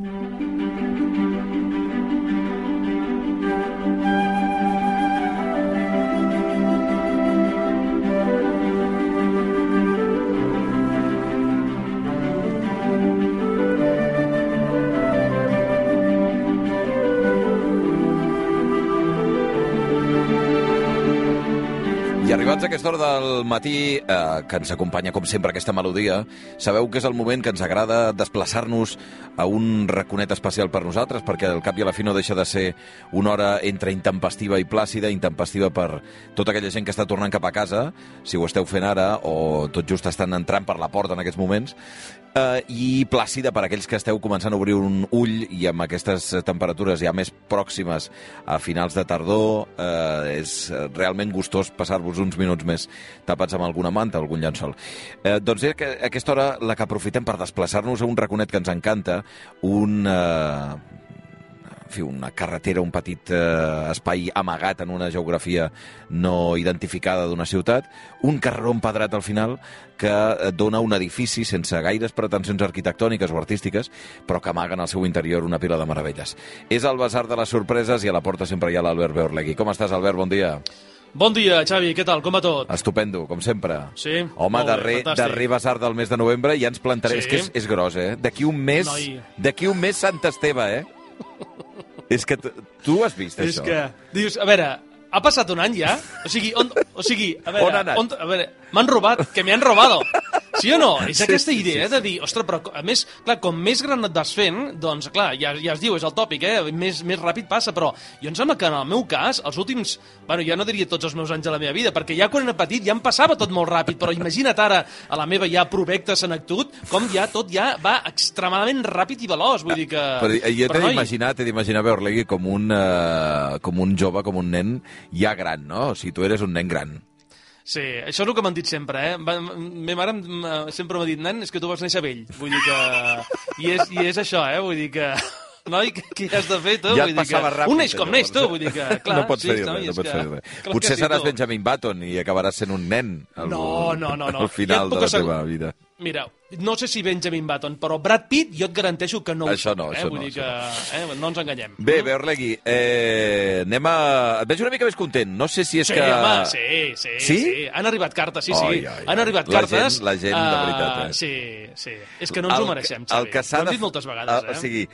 Thank you. Aquesta hora del matí, eh, que ens acompanya, com sempre, aquesta melodia, sabeu que és el moment que ens agrada desplaçar-nos a un raconet especial per nosaltres, perquè al cap i a la fi no deixa de ser una hora entre intempestiva i plàcida, intempestiva per tota aquella gent que està tornant cap a casa, si ho esteu fent ara, o tot just estan entrant per la porta en aquests moments, eh, i plàcida per aquells que esteu començant a obrir un ull i amb aquestes temperatures ja més pròximes a finals de tardor, eh, és realment gustós passar-vos uns minuts més tapats amb alguna manta, algun llençol. Eh, doncs és que aquesta hora la que aprofitem per desplaçar-nos a un raconet que ens encanta, un... Eh, en fi, una carretera, un petit eh, espai amagat en una geografia no identificada d'una ciutat, un carreró empedrat al final que eh, dona un edifici sense gaires pretensions arquitectòniques o artístiques, però que amaguen al seu interior una pila de meravelles. És el Basar de les Sorpreses i a la porta sempre hi ha l'Albert Beorlegui. Com estàs, Albert? Bon dia. Bon dia, Xavi, què tal? Com va tot? Estupendo, com sempre. Sí? Home, Molt bé, darrer, fantàstic. darrer basar del mes de novembre ja ens plantaré. Sí. És que és, és gros, eh? D'aquí un mes... D'aquí un mes Sant Esteve, eh? és que tu has vist És això? que, dius, a veure, ha passat un any ja? O sigui, on, o sigui a veure... On ha anat? a veure, m'han robat, que me han robado. Sí o no? És Sí, aquesta idea sí, de dir, ostres, però a més, clar, com més gran et vas fent, doncs, clar, ja, ja es diu, és el tòpic, eh? Més, més ràpid passa, però jo em sembla que en el meu cas, els últims, bueno, ja no diria tots els meus anys de la meva vida, perquè ja quan era petit ja em passava tot molt ràpid, però imagina't ara, a la meva ja provecta senectut, com ja tot ja va extremadament ràpid i veloç, vull dir que... Però jo t'he d'imaginar, t'he d'imaginar Beorlegui com un, uh, com un jove, com un nen ja gran, no? O sigui, tu eres un nen gran. Sí, això és el que m'han dit sempre, eh? Va, m- meva mare sempre m'ha dit, nen, és que tu vas néixer vell. Vull dir que... I és, i és això, eh? Vull dir que... Noi, què, has de fer, tu? Ja vull dir que... ràpid, Un neix com neix, tu, vull dir que... Clar, no pots sí, fer res, no pots fer res. clar Potser sí, seràs tu. Benjamin Button i acabaràs sent un nen al, No, no, no, no. al final et de la teva vida. Mira, no sé si Benjamin Button, però Brad Pitt jo et garanteixo que no ho Això no, eh? això Vull no, dir que eh? no ens enganyem. Bé, Beorlegui, eh, anem a... Et veig una mica més content. No sé si és Sí, que... home, sí, sí, Sí? sí, Han arribat cartes, sí, sí. Ai, ai, Han arribat La cartes. gent- la gent, de ah, veritat, eh? Sí, sí. És que no ens El ho que- mereixem, el Xavi. que s'ha Ho hem dit moltes vegades, el, eh? O sigui,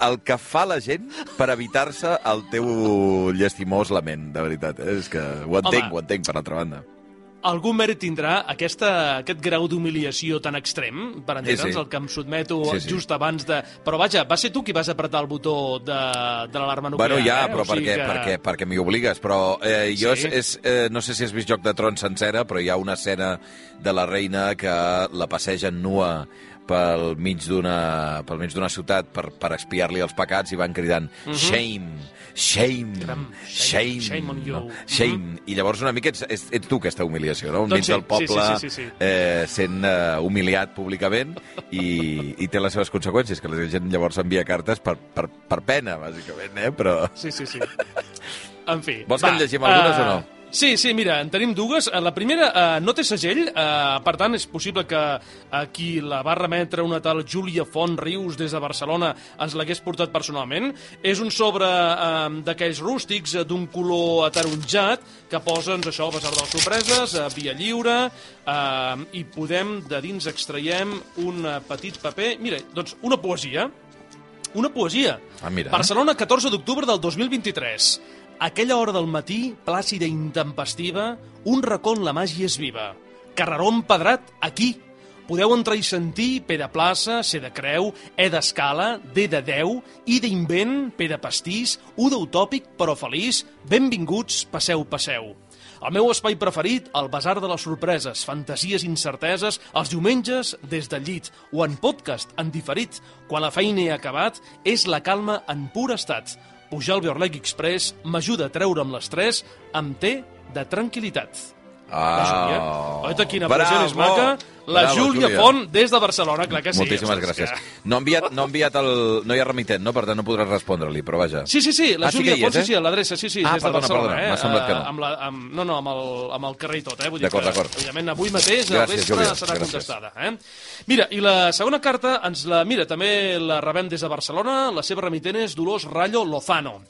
el que fa la gent per evitar-se el teu llastimós lament, de veritat. Eh? És que ho entenc, Home. ho entenc, per altra banda. Algun mèrit tindrà aquesta, aquest grau d'humiliació tan extrem, per entendre'ns, sí. el que em sotmeto Sí, sí. just abans de... Però vaja, va ser tu qui vas apretar el botó de, de l'alarma nuclear, Bueno, ja, eh? però O sigui perquè, que... perquè, perquè m'hi obligues, però eh, jo Sí. és, és, eh, no sé si has vist Joc de Trons sencera, però hi ha una escena de la reina que la passegen nua pel mig d'una pel mig d'una ciutat per, per expiar-li els pecats i van cridant shame, shame, Caram, shame, shame, shame on you. shame. I llavors una mica ets, ets, ets tu aquesta humiliació, no? Doncs Enmig sí, del poble sí, sí, sí, sí, sí. Eh, sent eh, humiliat públicament i, i té les seves conseqüències, que la gent llavors envia cartes per, per, per pena, bàsicament, eh? Però... Sí, sí, sí. En fi. Vols que en llegim algunes o no? Sí, sí, mira, en tenim dues. Eh, La primera eh, no té segell, eh, per tant és possible que aquí la va remetre una tal Júlia Font Rius des de Barcelona ens l'hagués portat personalment. És un sobre eh, d'aquells rústics eh, d'un color ataronjat que posa, doncs, això, a basar de les sorpreses, a via lliure, eh, i podem, de dins extraiem un eh, petit paper... Mira, doncs una poesia, una poesia. Ah, mira. Barcelona, 14 d'octubre del 2023. Aquella hora del matí, plàcida i intempestiva, un racó la màgia és viva. Carreró empedrat, aquí. Podeu entrar i sentir P de plaça, C de creu, E d'escala, D de deu, I d'invent, P de pastís, U d'utòpic però feliç, benvinguts, passeu, passeu. El meu espai preferit, el Basar de les Sorpreses, fantasies i incerteses, els diumenges des del llit, o en podcast, en diferit, quan la feina he acabat, és la calma en pur estat. Pujar al Beorleg Express m'ajuda a treure'm l'estrès amb té de tranquil·litat. Ah, Oita, quina bravo, pressió més maca. La bravo, Júlia Júlia. Font, des de Barcelona, clar que sí. Moltíssimes ostres, gràcies. que- No ha enviat, no ha enviat el... No hi ha remitent, no? Per tant, no podràs respondre-li, però vaja. Sí, sí, sí, la Ah, sí Júlia hi Font, és, sí, sí, a l'adreça, sí, sí, Ah, des de perdona, Barcelona. perdona, eh? m'ha semblat que no. Eh, Amb la, amb, no, no, amb el, amb el carrer i tot, eh? Vull dir que. Evidentment, avui mateix, al Gràcies, vespre, Júlia, serà gràcies. contestada. Eh? Mira, i la segona carta, ens la, mira, també la rebem des de Barcelona, la seva remitent és Dolors Rayo Lozano.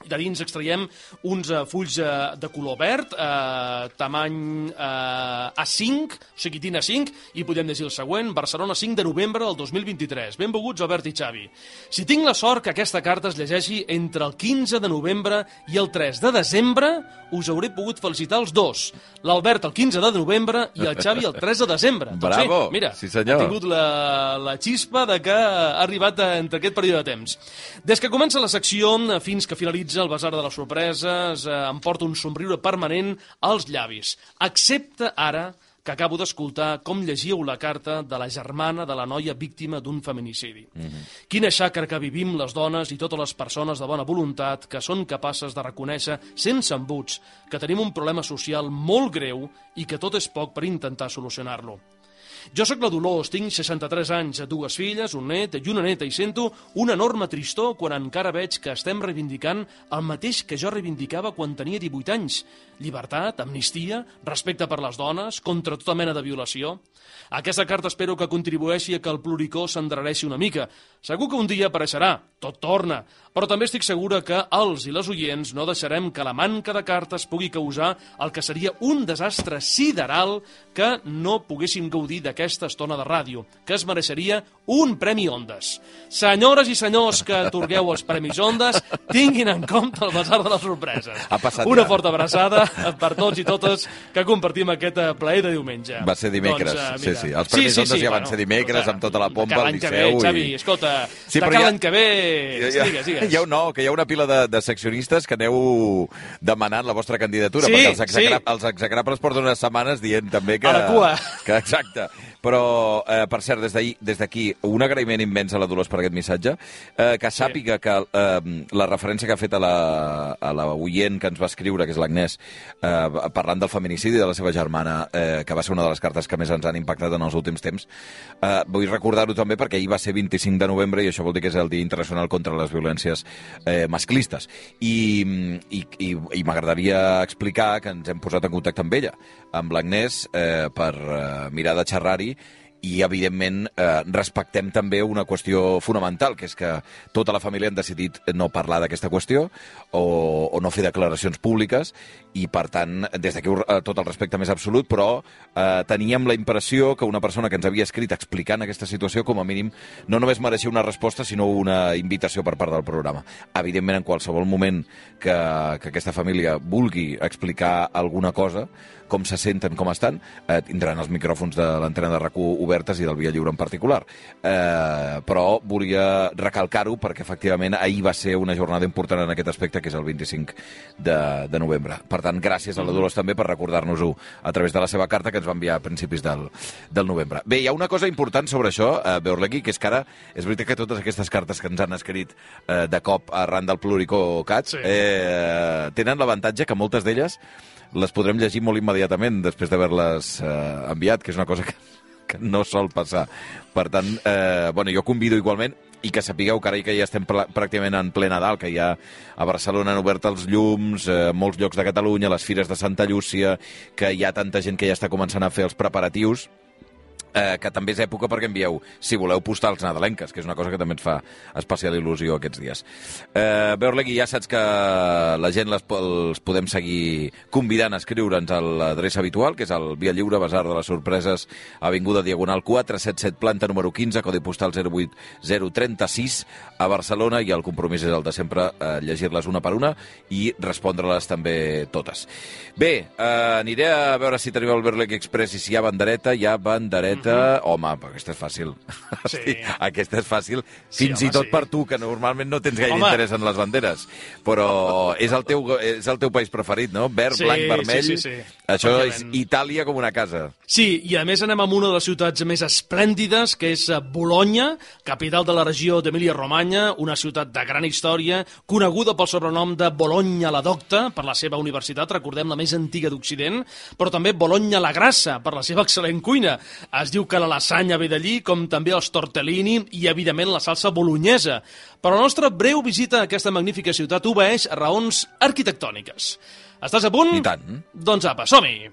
De dins extraiem uns uh, fulls uh, de color verd, uh, tamany uh, A5, o sigui, tina 5, i podem llegir el següent, Barcelona 5 de novembre del 2023. Benvolguts, Albert i Xavi. Si tinc la sort que aquesta carta es llegeixi entre el 15 de novembre i el 3 de desembre, us hauré pogut felicitar els dos. L'Albert el 15 de novembre i el Xavi el 3 de desembre. Doncs Bravo, sí, mira, sí, senyor. ha tingut la, la xispa de que ha arribat a- entre aquest període de temps. Des que comença la secció eh, fins que finalitza el Basar de les Sorpreses, eh, em porta un somriure permanent als llavis. Excepte ara que acabo d'escoltar com llegíeu la carta de la germana de la noia víctima d'un feminicidi. Mm -hmm. Quina xacra que vivim les dones i totes les persones de bona voluntat que són capaces de reconèixer, sense embuts, que tenim un problema social molt greu i que tot és poc per intentar solucionar-lo. Jo sóc la Dolors, tinc 63 anys, dues filles, un net i una neta, i sento una enorme tristor quan encara veig que estem reivindicant el mateix que jo reivindicava quan tenia 18 anys. Llibertat, amnistia, respecte per les dones, contra tota mena de violació. Aquesta carta espero que contribueixi a que el pluricó s'endarrereixi una mica. Segur que un dia apareixerà, tot torna, però també estic segura que els i les oients no deixarem que la manca de cartes pugui causar el que seria un desastre sideral que no poguéssim gaudir d'aquesta estona de ràdio, que es mereixeria un Premi Ondes. Senyores i senyors que atorgueu els Premis Ondes, tinguin en compte el Basar de les Sorpreses. Ha passat Una ja. forta abraçada per tots i totes que compartim aquest eh, plaer de diumenge. Va ser dimecres, eh, sí, sí. Els Premis Ondes ja van ser dimecres, amb tota la pompa al l'any que Liceu ve, i- Xavi, escolta, Sí, sí, de cada ja- any que ve... Ja, Digues, digues. Hi ha, no, que hi ha una pila de, de seccionistes que aneu demanant la vostra candidatura, Sí, perquè els, execra sí. els execrables porten unes setmanes dient també que... A la cua. Que, exacte. Però, eh, per cert, des d'aquí, un agraïment immens a la Dolors per aquest missatge, eh, que sàpiga que eh, la referència que ha fet a la, a la oient que ens va escriure, que és l'Agnès, eh, parlant del feminicidi de la seva germana, eh, que va ser una de les cartes que més ens han impactat en els últims temps, eh, vull recordar-ho també perquè ahir va ser 25 de novembre i això vol dir que és el Dia Internacional contra les Violències eh, Masclistes. I, i, i, i m'agradaria explicar que ens hem posat en contacte amb ella, amb l'Agnès, eh, per eh, mirar de xerrar-hi i, evidentment, eh, respectem també una qüestió fonamental, que és que tota la família han decidit no parlar d'aquesta qüestió o, o no fer declaracions públiques i, per tant, des d'aquí eh, tot el respecte més absolut, però eh, teníem la impressió que una persona que ens havia escrit explicant aquesta situació, com a mínim, no només mereixia una resposta, sinó una invitació per part del programa. Evidentment, en qualsevol moment que, que aquesta família vulgui explicar alguna cosa, com se senten, com estan, eh, tindran els micròfons de l'antena de rac obertes i del Via Lliure en particular. Eh, però volia recalcar-ho perquè, efectivament, ahir va ser una jornada important en aquest aspecte, que és el 25 de, de novembre. Per tant, gràcies a la Dolors també per recordar-nos-ho a través de la seva carta que ens va enviar a principis del, del novembre. Bé, hi ha una cosa important sobre això, eh, Beorlegui, que és que ara és veritat que totes aquestes cartes que ens han escrit eh, de cop arran del Pluricó Cat Sí. eh, tenen l'avantatge que moltes d'elles les podrem llegir molt immediatament després d'haver-les eh, enviat, que és una cosa que, que no sol passar. Per tant, eh, bueno, jo convido igualment i que sapigueu que ara que ja estem pràcticament en ple Nadal, que ja a Barcelona han obert els llums, eh, molts llocs de Catalunya, les fires de Santa Llúcia, que hi ha tanta gent que ja està començant a fer els preparatius, eh, que també és època perquè envieu, si voleu, postals nadalenques, que és una cosa que també ens fa especial il·lusió aquests dies. Eh, Beorlegui, ja saps que la gent les, els podem seguir convidant a escriure'ns a l'adreça habitual, que és el Via Lliure, Basar de les Sorpreses, Avinguda Diagonal 477, planta número 15, codi postal 08036, a Barcelona, i el compromís és el de sempre eh, llegir-les una per una i respondre-les també totes. Bé, eh, aniré a veure si tenim el Berlegui Express i si hi ha bandereta. Hi ha bandereta Julieta... Home, però aquesta és fàcil. Sí. Hosti, aquesta és fàcil, Sí, fins home, i tot sí. per tu, que normalment no tens gaire Home. interès en les banderes. Però és el teu, és el teu país preferit, no? Verd, Sí, blanc, vermell... sí, sí, sí. Això és Òbviament. Itàlia com una casa. Sí, i a més anem a una de les ciutats més esplèndides, que és eh, Bologna, capital de la regió d'Emília-Romanya, una ciutat de gran història, coneguda pel sobrenom de Bologna la Docta, per la seva universitat, recordem, la més antiga d'Occident, però també Bologna la Grassa, per la seva excel·lent cuina. Es diu que la lasanya ve d'allí, com també els tortellini i, evidentment, la salsa bolognesa. Però la nostra breu visita a aquesta magnífica ciutat obeeix a raons arquitectòniques. Estàs a punt? I tant. Doncs apa, som-hi!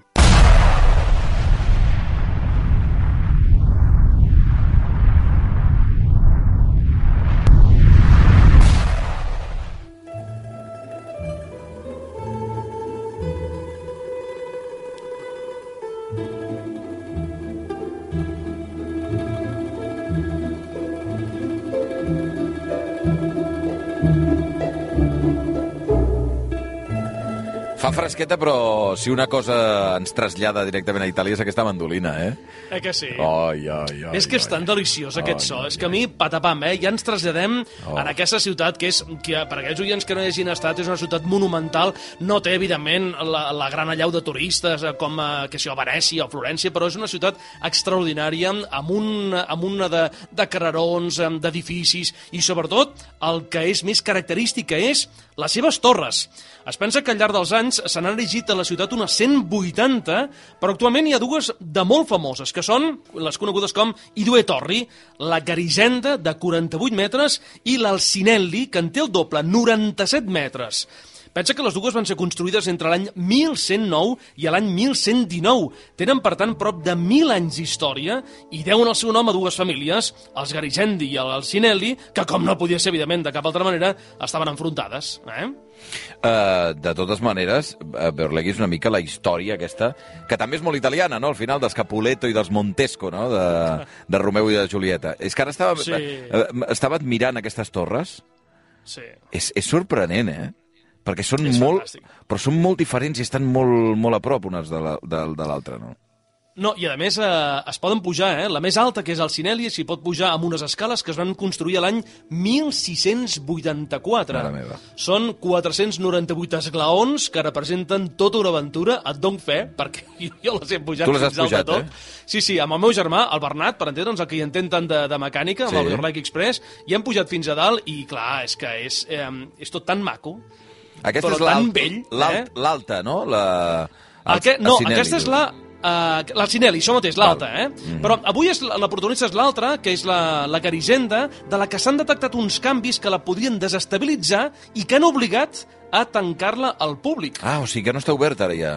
Fa fresqueta, però si una cosa ens trasllada directament a Itàlia és aquesta mandolina, eh? Eh que sí? Ai, ai, ai. és que és tan deliciós aquest Ai, so. ai, és que a mi, patapam, eh? Ja ens traslladem Oh. en aquesta ciutat que és, que per aquells oients que no hi hagin estat, és una ciutat monumental. No té, evidentment, la, la gran allau de turistes eh, com eh, que si a Venècia o Florència, però és una ciutat extraordinària amb, un, amb una de, de carrerons, d'edificis i, sobretot, el que és més característic és les seves torres. Es pensa que al llarg dels anys se n'han erigit a la ciutat unes 180, però actualment hi ha dues de molt famoses, que són les conegudes com i due torri, la Garisenda, de 48 metres, i l'Alcinelli, que en té el doble, 97 metres. Pensa que les dues van ser construïdes entre l'any 1109 i l'any 1119. Tenen, per tant, prop de 1.000 anys d'història i deuen el seu nom a dues famílies, els Garigendi i l'Alcinelli, que, com no podia ser, evidentment, de cap altra manera, estaven enfrontades. Eh? Uh, de totes maneres, uh, Berlegui és una mica la història aquesta, que també és molt italiana, no?, al final, dels Capuleto i dels Montesco, no?, de, de Romeu i de Julieta. És que ara estava, Sí. uh, estava admirant aquestes torres. Sí. És, és sorprenent, eh? Perquè són És molt... fantàstic. Però són molt diferents i estan molt, molt a prop unes de la- de de l'altra, no? No, i a més eh, es poden pujar, eh? La més alta, que és el Cinelli, s'hi pot pujar amb unes escales que es van construir l'any 1684. Mare meva. Són 498 esglaons que representen tota una aventura, et dono fe, perquè jo, les he pujat Tu les has fins pujat, tot. eh? Sí, sí, amb el meu germà, el Bernat, per entendre'ns, el que hi entén tant de, de mecànica, amb Sí. el Biorlike Express, i hem pujat fins a dalt, i clar, és que és, eh, és tot tan maco. Aquesta Però és tan vell, eh? l'alta, no? La, el- el no, Cinelli, aquesta és la... Uh, la Cinelli, això mateix, l'alta, eh? Mm. Però avui és la, la protagonista és l'altra, que és la, la Garisenda, de la que s'han detectat uns canvis que la podrien desestabilitzar i que han obligat a tancar-la al públic. Ah, o sigui que no està oberta ara ja.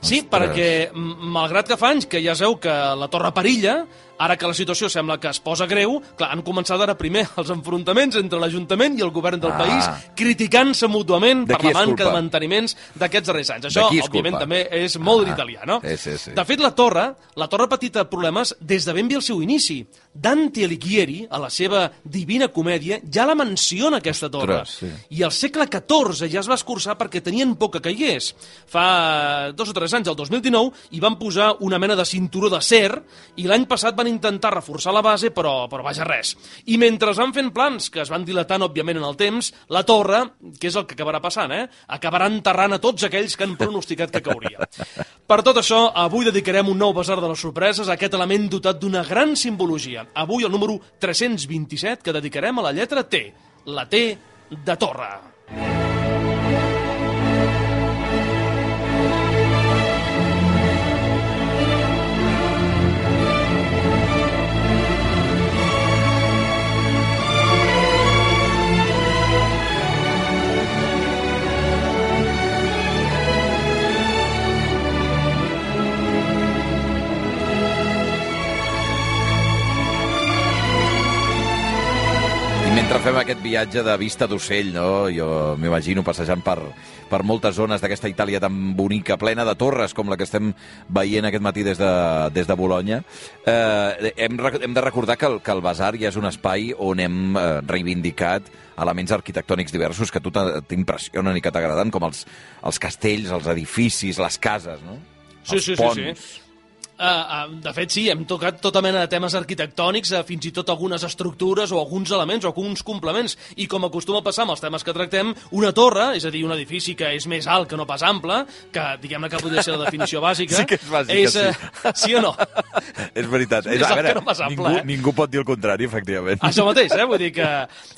Sí, Ostres. perquè, malgrat que fa anys que ja es veu que la torre perilla, ara que la situació sembla que es posa greu, clar, han començat ara primer els enfrontaments entre l'Ajuntament i el govern del Ah. país, criticant-se mútuament per la manca culpa? de manteniments d'aquests darrers anys. Això, òbviament, culpa? també és molt Ah, italià, no? sí, sí, sí. De fet, la torre, la torre ha patit problemes des de ben bé el seu inici. Dante Alighieri, a la seva Divina Comèdia, ja la menciona aquesta torre. Ostres, sí. I al segle XIV ja es va escurçar perquè tenien por que caigués. Fa dos o tres anys, el 2019, hi van posar una mena de cinturó d'acer i l'any passat van intentar reforçar la base, però, però vaja res. I mentre van fent plans, que es van dilatant, òbviament, en el temps, la torre, que és el que acabarà passant, eh? acabarà enterrant a tots aquells que han pronosticat que cauria. Per tot això, avui dedicarem un nou basar de les sorpreses a aquest element dotat d'una gran simbologia. Avui el número 327 que dedicarem a la lletra T, la T de Torre. Mentre fem aquest viatge de vista d'ocell, no? jo m'imagino passejant per, per moltes zones d'aquesta Itàlia tan bonica, plena de torres, com la que estem veient aquest matí des de, des de Bologna, eh, hem, hem de recordar que el, que el Basar ja és un espai on hem eh, reivindicat elements arquitectònics diversos que a tu t'impressionen i que t'agraden, com els, els castells, els edificis, les cases, no? Sí, els sí, sí, ponts. sí. Uh, uh, de fet, sí, hem tocat tota mena de temes arquitectònics, uh, fins i tot algunes estructures o alguns elements o alguns complements. I com acostuma a passar amb els temes que tractem, una torre, és a dir, un edifici que és més alt que no pas ample, que diguem-ne que podria ser la definició bàsica... Sí que és bàsica, és, sí. Uh, sí o no? és veritat. Més És, a veure, no ample, ningú, eh? ningú pot dir el contrari, efectivament. Això mateix, eh? Vull dir que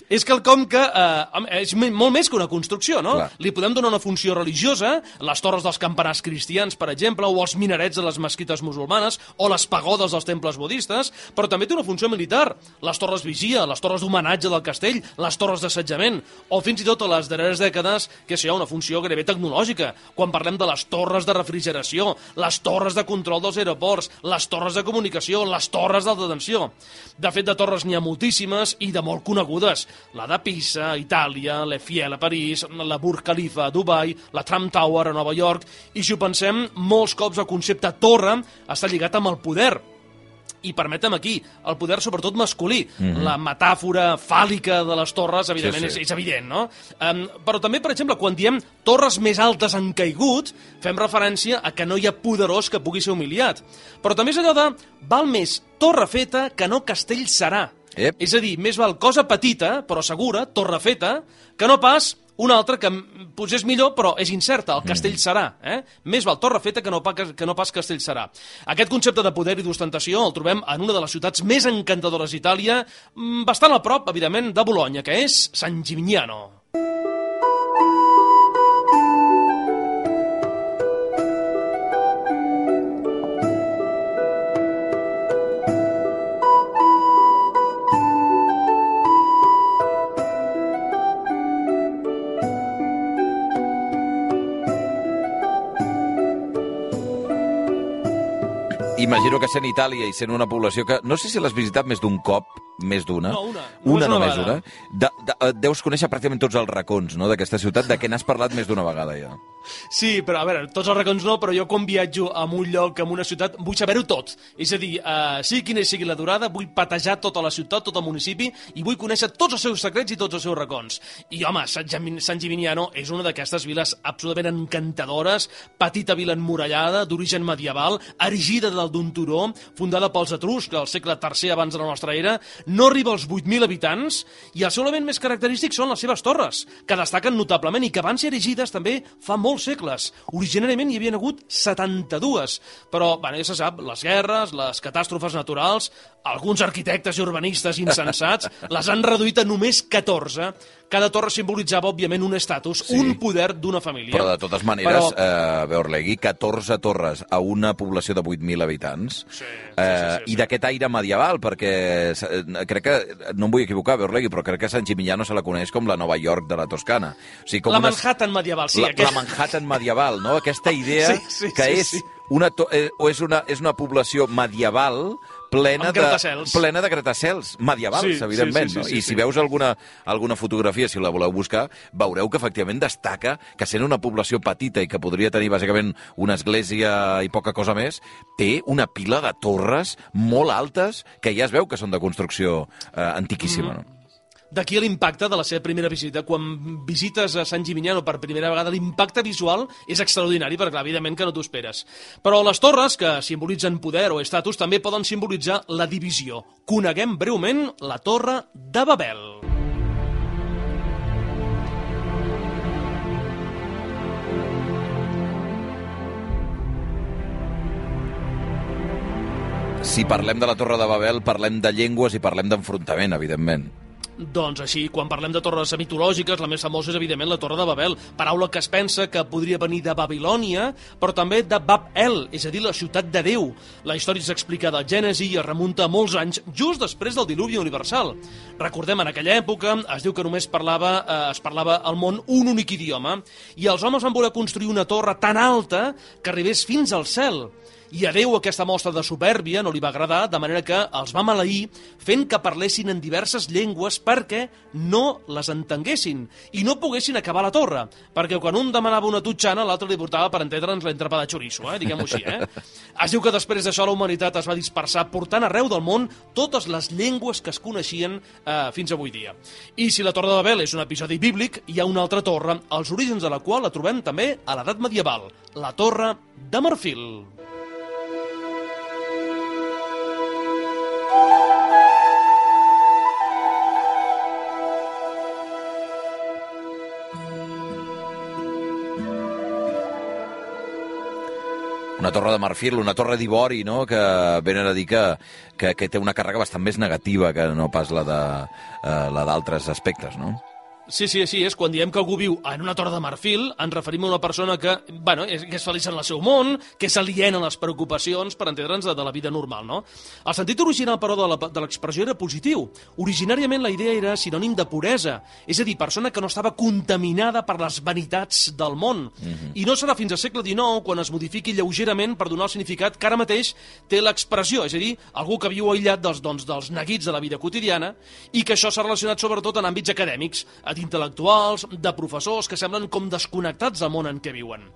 és quelcom que eh, és molt més que una construcció, no? Clar. Li podem donar una funció religiosa, les torres dels campanars cristians, per exemple, o els minarets de les mesquites musulmanes, o les pagodes dels temples budistes, però també té una funció militar. Les torres vigia, les torres d'homenatge del castell, les torres d'assetjament, o fins i tot a les darreres dècades, que això hi ha una funció gairebé tecnològica, quan parlem de les torres de refrigeració, les torres de control dels aeroports, les torres de comunicació, les torres d'alta tensió. De fet, de torres n'hi ha moltíssimes i de molt conegudes. La de Pisa, Itàlia, l'Eiffel a París, la Burj Khalifa a Dubai, la Trump Tower a Nova York, i si ho pensem, molts cops el concepte torre està lligat amb el poder. I permetem aquí, el poder sobretot masculí. Mm -hmm. La metàfora fàl·lica de les torres, evidentment, Sí, sí. És, és evident, no? Um, però també, per exemple, quan diem torres més altes han caigut, fem referència a que no hi ha poderós que pugui ser humiliat. Però també és allò de val més torre feta que no castell serà. Ep. És a dir, més val cosa petita, però segura, torre feta, que no pas una altra que mm, potser és millor, però és incerta, el castell serà. Eh? Més val torre feta que no, pa, que no pas castell serà. Aquest concepte de poder i d'ostentació el trobem en una de les ciutats més encantadores d'Itàlia, mm, bastant a prop, evidentment, de Bologna, que és San Gimignano. Imagino que sent Itàlia i sent una població que... No sé si l'has visitat més d'un cop, més d'una. No, una. Una, Només una només vegada. una. De, de, eh, deus conèixer pràcticament tots els racons no, d'aquesta ciutat, de què n'has parlat més d'una vegada ja. Sí, però a veure, tots els racons no, però jo quan viatjo a un lloc, a una ciutat, vull saber-ho tot. És a dir, uh, sigui quina sigui la durada, vull patejar tota la ciutat, tot el municipi, i vull conèixer tots els seus secrets i tots els seus racons. I home, Sant, Gimi- Sant Gimignano és una d'aquestes viles absolutament encantadores, petita vila emmurallada, d'origen medieval, erigida dalt d'un turó, fundada pels etruscs al segle III abans de la nostra era, no arriba als 8.000 habitants, i el seu element més característic són les seves torres, que destaquen notablement i que van ser erigides també fa molts segles. Originàriament hi havia hagut 72, però, bueno, ja se sap, les guerres, les catàstrofes naturals, alguns arquitectes i urbanistes insensats les han reduït a només 14. Cada torre simbolitzava, òbviament, un estatus, Sí. un poder d'una família. Però de totes maneres, Però- eh, Beorlegui, 14 torres a una població de 8.000 habitants, Sí, sí, eh, sí, sí, i d'aquest aire medieval, perquè eh, crec que, no em vull equivocar, Beorlegui, però crec que Sant Gimignano se la coneix com la Nova York de la Toscana. O sigui, com La una- Manhattan medieval, sí. la, aquest- la Manhattan medieval, no? Aquesta idea Sí, sí, que sí, és sí. una to eh, o és una, és una població medieval plena de, gratacels. plena de gratacels medievals, Sí, sí, evidentment. sí, sí, no? sí, I sí. si veus alguna, alguna fotografia, si la voleu buscar, veureu que efectivament destaca que sent una població petita i que podria tenir bàsicament una església i poca cosa més, té una pila de torres molt altes que ja es veu que són de construcció eh, antiquíssima. Mm-hmm. No? D'aquí l'impacte de la seva primera visita. Quan visites a Sant Gimignano per primera vegada, l'impacte visual és extraordinari, perquè evidentment que no t'ho esperes. Però les torres, que simbolitzen poder o estatus, també poden simbolitzar la divisió. Coneguem breument la Torre de Babel. Si parlem de la Torre de Babel, parlem de llengües i parlem d'enfrontament, evidentment. Doncs així, quan parlem de torres mitològiques, la més famosa és evidentment la Torre de Babel, paraula que es pensa que podria venir de Babilònia, però també de Bab-el, és a dir, la ciutat de Déu. La història s'explica del Gènesi i es remunta a molts anys just després del diluvi universal. Recordem, en aquella època es diu que només parlava, eh, es parlava al món un únic idioma, i els homes van voler construir una torre tan alta que arribés fins al cel. I a Déu aquesta mostra de supèrbia no li va agradar, de manera que els va maleir fent que parlessin en diverses llengües perquè no les entenguessin i no poguessin acabar la torre. Perquè quan un demanava una tutxana, l'altre li portava per entendre'ns l'entrapa de xoriço, eh? diguem-ho així. Eh? Es diu que després d'això la humanitat es va dispersar portant arreu del món totes les llengües que es coneixien eh, fins avui dia. I si la Torre de Babel és un episodi bíblic, hi ha una altra torre, els orígens de la qual la trobem també a l'edat medieval, la Torre de Marfil. Una torre de marfil, una torre d'ivori, no?, que venen a dir que, que, que té una càrrega bastant més negativa que no pas la eh, d'altres aspectes, no? Sí, sí, sí, és quan diem que algú viu en una torre de marfil, ens referim a una persona que, bueno, és, que és feliç en el seu món, que s'aliena les preocupacions, per entendre'ns, de, de la vida normal, no? El sentit original, però, de l'expressió era positiu. Originàriament la idea era sinònim de puresa, és a dir, persona que no estava contaminada per les vanitats del món. I no serà fins al segle XIX quan es modifiqui lleugerament per donar el significat que ara mateix té l'expressió, és a dir, algú que viu aïllat dels, doncs, dels neguits de la vida quotidiana i que això s'ha relacionat sobretot en àmbits acadèmics, d'intel·lectuals, de professors que semblen com desconnectats del món en què viuen.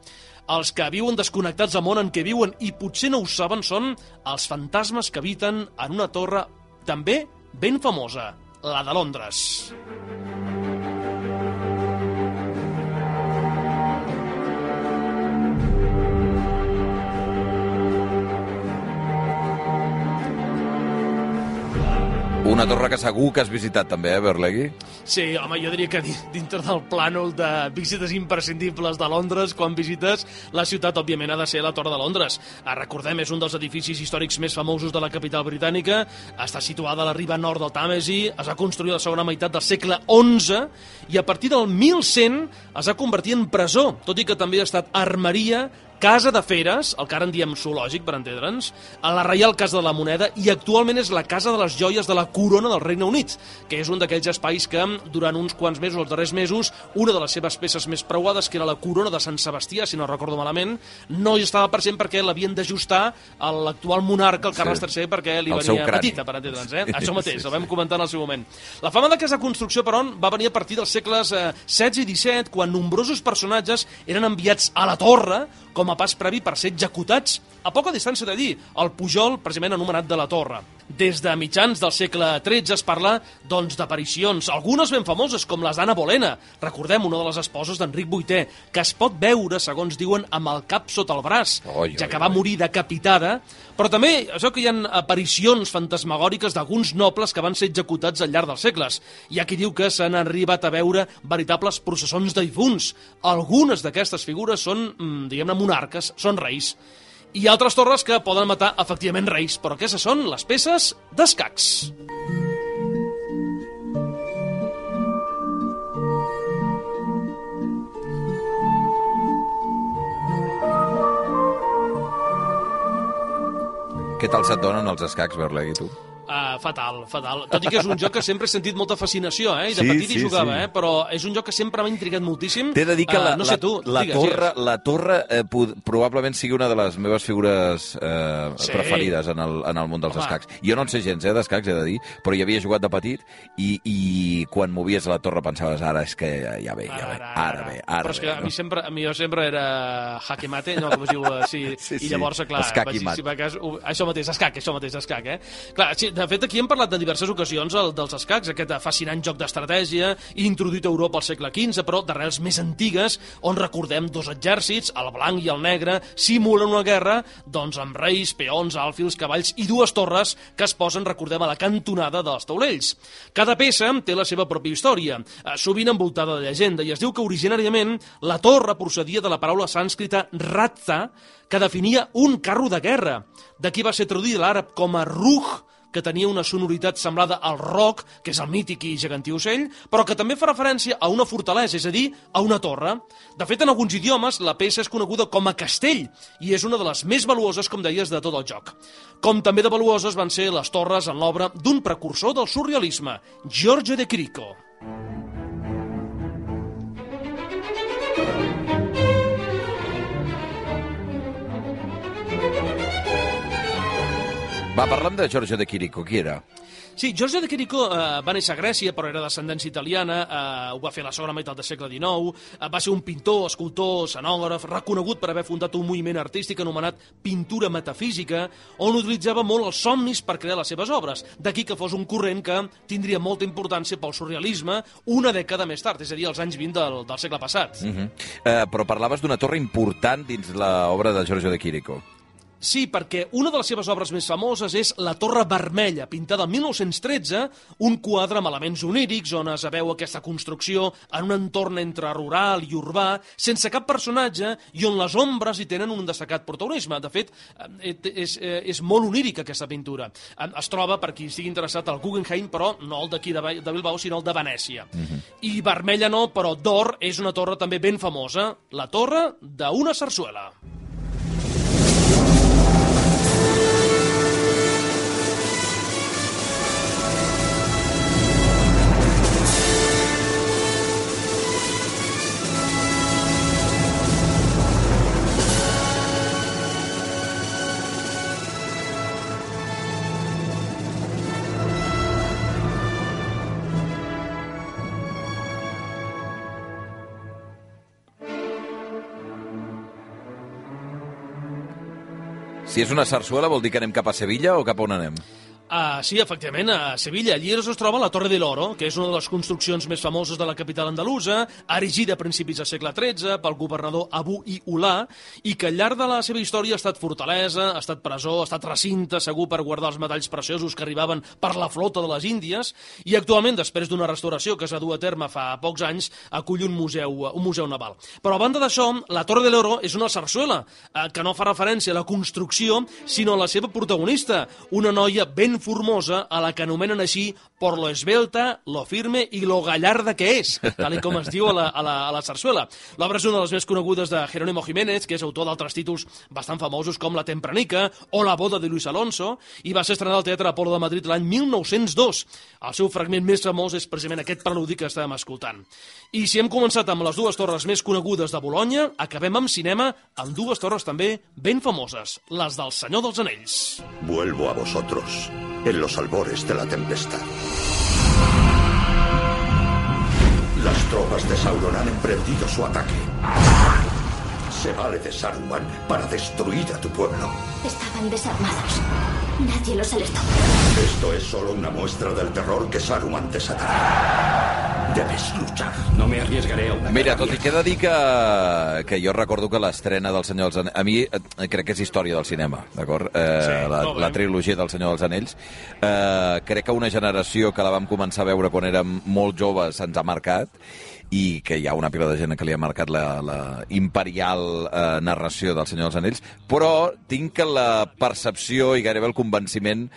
Els que viuen desconnectats del món en què viuen i potser no ho saben són els fantasmes que habiten en una torre també ben famosa, la de Londres. Una torre que segur que has visitat també, eh, Berlegui? Sí, home, jo diria que di- dintre del plànol de visites imprescindibles de Londres, quan visites la ciutat, òbviament, ha de ser la Torre de Londres. Ah, Recordem, és un dels edificis històrics més famosos de la capital britànica, està situada a la riba nord del Tàmesi, es va construir a la segona meitat del segle XI i a partir del 1100 es va convertir en presó, tot i que també ha estat armeria, Casa de Feres, el que ara en diem zoològic, per entendre'ns, a la Reial Casa de la Moneda i actualment és la Casa de les Joies de la Corona del Regne Unit, que és un d'aquells espais que durant uns quants mesos, els darrers mesos, una de les seves peces més preuades, que era la Corona de Sant Sebastià, si no recordo malament, no hi estava present perquè l'havien d'ajustar a l'actual monarca, el Carles Sí. III, perquè li El venia petita, per entendre'ns, eh? Sí, Això mateix, sí, ho vam sí. comentar en el seu moment. La fama d'aquesta construcció, però, va venir a partir dels segles eh, XVI i XVII, quan nombrosos personatges eren enviats a la torre com a pas previ per ser executats a poca distància d'allí, el Pujol, precisament anomenat de la Torre. Des de mitjans del segle XIII es parla doncs, d'aparicions, algunes ben famoses, com les d'Anna Bolena, recordem, una de les esposes d'Enric VIII, que es pot veure, segons diuen, amb el cap sota el braç, Oi, ja oi, que va oi. morir decapitada, però també, això que hi ha aparicions fantasmagòriques d'alguns nobles que van ser executats al llarg dels segles. Hi ha qui diu que s'han arribat a veure veritables processons de difunts. Algunes d'aquestes figures són, mm, diguem-ne, monarques, són reis. Ha altres torres que poden matar, efectivament, reis, però aquestes són les peces d'escacs. Què tal se't donen els escacs, Berlegui, tu? Uh, fatal, fatal. Tot i que és un joc que sempre he sentit molta fascinació, eh? I de Sí, petit sí, hi jugava, sí. eh? Però és un joc que sempre m'ha intrigat moltíssim. T'he de dir que Eh, la, no sé la, tu, la digues, torre, digues. la torre eh, probablement sigui una de les meves figures eh, Sí. preferides en el, en el món dels Home. escacs. Jo no en sé gens, eh, d'escacs, he de dir, però hi havia jugat de petit i, i quan movies la torre pensaves, ara és que ja, ve, ja ve, ara ve, ara Però és que ve. a mi sempre, a mi jo sempre era jaque mate, no, com es diu, eh, sí, Sí, i llavors, clar, escac vaig- mat. si va cas, això mateix, escac, això mateix, escac, eh? Clar, sí, de fet, aquí hem parlat de diverses ocasions el, dels escacs, aquest fascinant joc d'estratègia, introduït a Europa al segle XV, però d'arrels més antigues, on recordem dos exèrcits, el blanc i el negre, simulen una guerra, doncs amb reis, peons, àlfils, cavalls i dues torres que es posen, recordem, a la cantonada dels taulells. Cada peça té la seva pròpia història, eh, sovint envoltada de llegenda, i es diu que originàriament la torre procedia de la paraula sànscrita ratza, que definia un carro de guerra. D'aquí va ser traduïda l'àrab com a ruj, que tenia una sonoritat semblada al roc, que és el mític i gegantí ocell, però que també fa referència a una fortalesa, és a dir, a una torre. De fet, en alguns idiomes, la peça és coneguda com a castell, i és una de les més valuoses, com deies, de tot el joc. Com també de valuoses van ser les torres en l'obra d'un precursor del surrealisme, Giorgio de Chirico. Va, parlem de Giorgio de Chirico, qui era? Sí, Giorgio de Chirico eh, va néixer a Grècia, però era d'ascendència italiana, eh, ho va fer a la segona meitat del segle XIX, eh, va ser un pintor, escultor, escenògraf, reconegut per haver fundat un moviment artístic anomenat pintura metafísica, on utilitzava molt els somnis per crear les seves obres. D'aquí que fos un corrent que tindria molta importància pel surrealisme una dècada més tard, és a dir, als anys 20 del, del segle passat. Uh -huh. eh, però parlaves d'una torre important dins l'obra de Giorgio de Chirico. Sí, perquè una de les seves obres més famoses és La Torre Vermella, pintada el 1913, un quadre amb elements onírics on es veu aquesta construcció en un entorn entre rural i urbà, sense cap personatge i on les ombres hi tenen un destacat protagonisme. De fet, eh, és, eh, és molt onírica aquesta pintura. Eh, Es troba, per qui estigui interessat, al Guggenheim, però no el d'aquí de Ba- de Bilbao, sinó el de Venècia. I vermella no, però d'or és una torre també ben famosa, la torre d'una sarsuela. És una sarsuela vol dir que anem cap a Sevilla o cap a on anem? Uh, sí, efectivament, a Sevilla. Allí es troba la Torre de l'Oro, que és una de les construccions més famoses de la capital andalusa, erigida a principis del segle XIII pel governador Abu i Ulà, i que al llarg de la seva història ha estat fortalesa, ha estat presó, ha estat recinte, segur, per guardar els metalls preciosos que arribaven per la flota de les Índies, i actualment, després d'una restauració que es va dur a terme fa pocs anys, acull un museu, un museu naval. Però a banda d'això, la Torre de l'Oro és una sarsuela, eh, que no fa referència a la construcció, sinó a la seva protagonista, una noia ben formosa a la que anomenen així por lo esbelta, lo firme i lo gallarda que és, tal com es diu a la, a la, a la sarsuela. L'obra és una de les més conegudes de Jerónimo Jiménez, que és autor d'altres títols bastant famosos com La Tempranica o La boda de Luis Alonso, i va ser estrenada al Teatre Apolo de Madrid l'any 1902. El seu fragment més famós és precisament aquest preludi que estàvem escoltant. I si hem començat amb les dues torres més conegudes de Bologna, acabem amb cinema amb dues torres també ben famoses, les del Senyor dels Anells. Vuelvo a vosotros en los albores de la tempestad. Las tropas de Sauron han emprendido su ataque. Se vale de Saruman para destruir a tu pueblo. Estaban desarmados. Nadie los alertó. Esto es solo una muestra del terror que Saruman desatará. Debes luchar. No me arriesgaré a una Mira, tot i que he de dir que, que jo recordo que l'estrena del Senyor dels Anells... A mi eh, crec que és història del cinema, d'acord? Eh, Sí, la, la trilogia del Senyor dels Anells. Eh, crec que una generació que la vam començar a veure quan érem molt joves ens ha marcat i que hi ha una pila de gent que li ha marcat la, la imperial eh, narració del Senyor dels Anells, però tinc que la percepció i gairebé el convenciment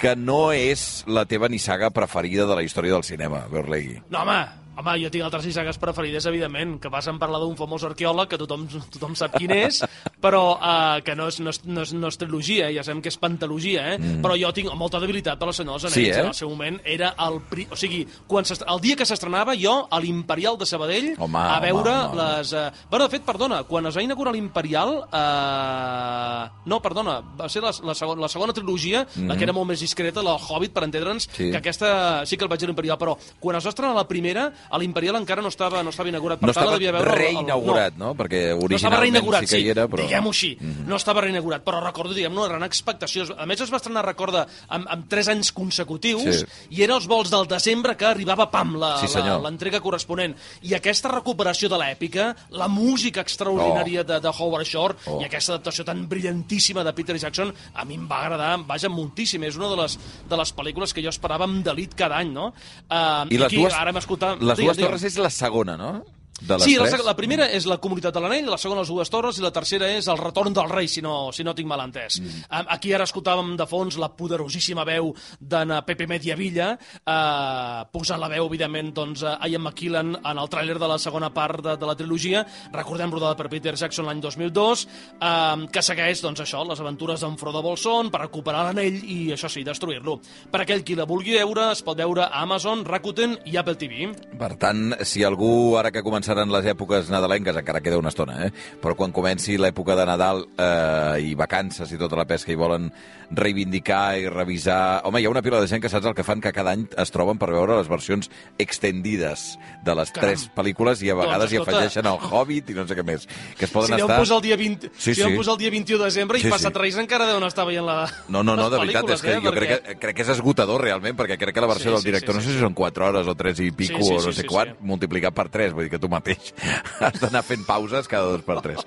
que no és la teva nissaga preferida de la història del cinema, Berlegui. No, home, home, jo tinc altres nissagues preferides, evidentment, que passen per la d'un famós arqueòleg, que tothom, tothom sap quin és, però uh, que no és, no, és, no, és, no és trilogia, ja sabem que és pantalogia, eh? Mm. però jo tinc molta debilitat per la Senyor dels Sí, Anells. eh? En el seu moment era el... Pri... O sigui, quan el dia que s'estrenava, jo, a l'Imperial de Sabadell, Home, a veure home, home. les... Uh... Bueno, de fet, perdona, quan es va inaugurar l'Imperial... Uh... No, perdona, va ser la, la, segona, la segona trilogia, mm la que era molt més discreta, la Hobbit, per entendre'ns. Sí. que aquesta sí que el vaig a l'Imperial, però quan es va estrenar la primera, a l'Imperial encara no estava, no estava inaugurat. Per No tant, la estava veure el- el- reinaugurat, no? Perquè no estava originalment reinaugurat, sí que hi era, però... diguem-ho així. No estava reinaugurat, però recordo, diguem una gran expectació. A més, es va estrenar, recorda, amb, amb tres anys consecutius, Sí. i era els vols del desembre que arribava, pam, la- Sí, l'entrega corresponent. I aquesta recuperació de l'èpica, la música extraordinària de, de Howard Shore, Oh. i aquesta adaptació tan brillantíssima de Peter Jackson, a mi em va agradar, vaja, moltíssim. És una de les, de les pel·lícules que jo esperava amb delit cada any, no? Uh, I les aquí, dues, ara hem escoltat... les dues torres és la segona, no? De les Sí, la, tres? seg- la primera és la Comunitat de l'Anell, la segona les dues torres i la tercera és el retorn del rei, si no, si no tinc mal entès. Mm. Aquí ara escoltàvem de fons la poderosíssima veu d'en Pepe Mediavilla, eh, posant la veu, evidentment, doncs, a Ian McKellen en el tràiler de la segona part de, de la trilogia, recordem rodada per Peter Jackson l'any 2002, eh, que segueix, doncs, això, les aventures d'en Frodo Bolson per recuperar l'anell i, això sí, destruir-lo. Per aquell qui la vulgui veure, es pot veure a Amazon, Rakuten i Apple TV. Per tant, si algú, ara que començaran les èpoques nadalenques, encara queda una estona, eh? però quan comenci l'època de Nadal eh, i vacances i tota la pesca i volen reivindicar i revisar... Home, hi ha una pila de gent que saps el que fan, que cada any es troben per veure les versions extendides de les Caram. tres pel·lícules i a Doncs, vegades hi escolta. afegeixen el Hobbit i no sé què més. Que es poden si estar... posar el dia 20, Sí, si sí. posar el dia 21 de desembre Sí, i sí. passat Reis encara deuen estar veient la, No, no, no, de veritat, és que eh? jo crec Perquè- que, crec que és esgotador realment, perquè crec que la versió Sí, del sí, director sí, no sé sí. si són 4 hores o 3 i pico Sí, sí, o no sí, sé sí, quant, sí. multiplicat per 3, vull dir que tu mateix. Has d'anar fent pauses cada dos per tres.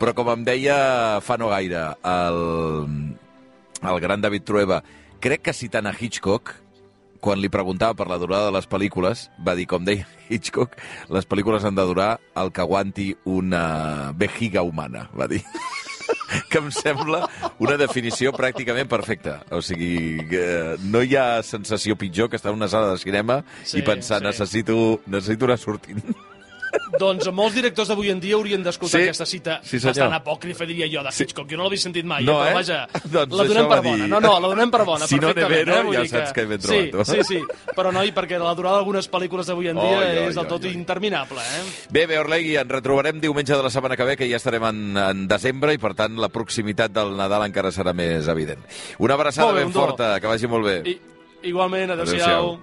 Però com em deia fa no gaire el, el gran David Trueba, crec que citant a Hitchcock, quan li preguntava per la durada de les pel·lícules, va dir, com deia Hitchcock, les pel·lícules han de durar el que aguanti una vejiga humana, va dir que em sembla una definició pràcticament perfecta. O sigui, que no hi ha sensació pitjor que estar en una sala de cinema Sí, i pensar, sí. necessito, necessito anar sortint. Doncs molts directors d'avui en dia haurien d'escoltar Sí, aquesta cita sí, senyor. bastant apòcrifa, diria jo, de Hitchcock. Jo no l'havia sentit mai, No, eh? eh? però vaja, Doncs la donem per dir- bona. No, no, la donem per bona, Si no perfectament. Nevero, eh? Ja dir saps que ben sí, trobat, tu. sí, sí, però noi, perquè la durada d'algunes pel·lícules d'avui en dia Oi, oi, és del tot oi. interminable, eh? Bé, bé, Orlegui, ens retrobarem diumenge de la setmana que ve, que ja estarem en, en desembre i, per tant, la proximitat del Nadal encara serà més evident. Una abraçada bé, ben Undó. forta, que vagi molt bé. I, igualment, adeu-siau.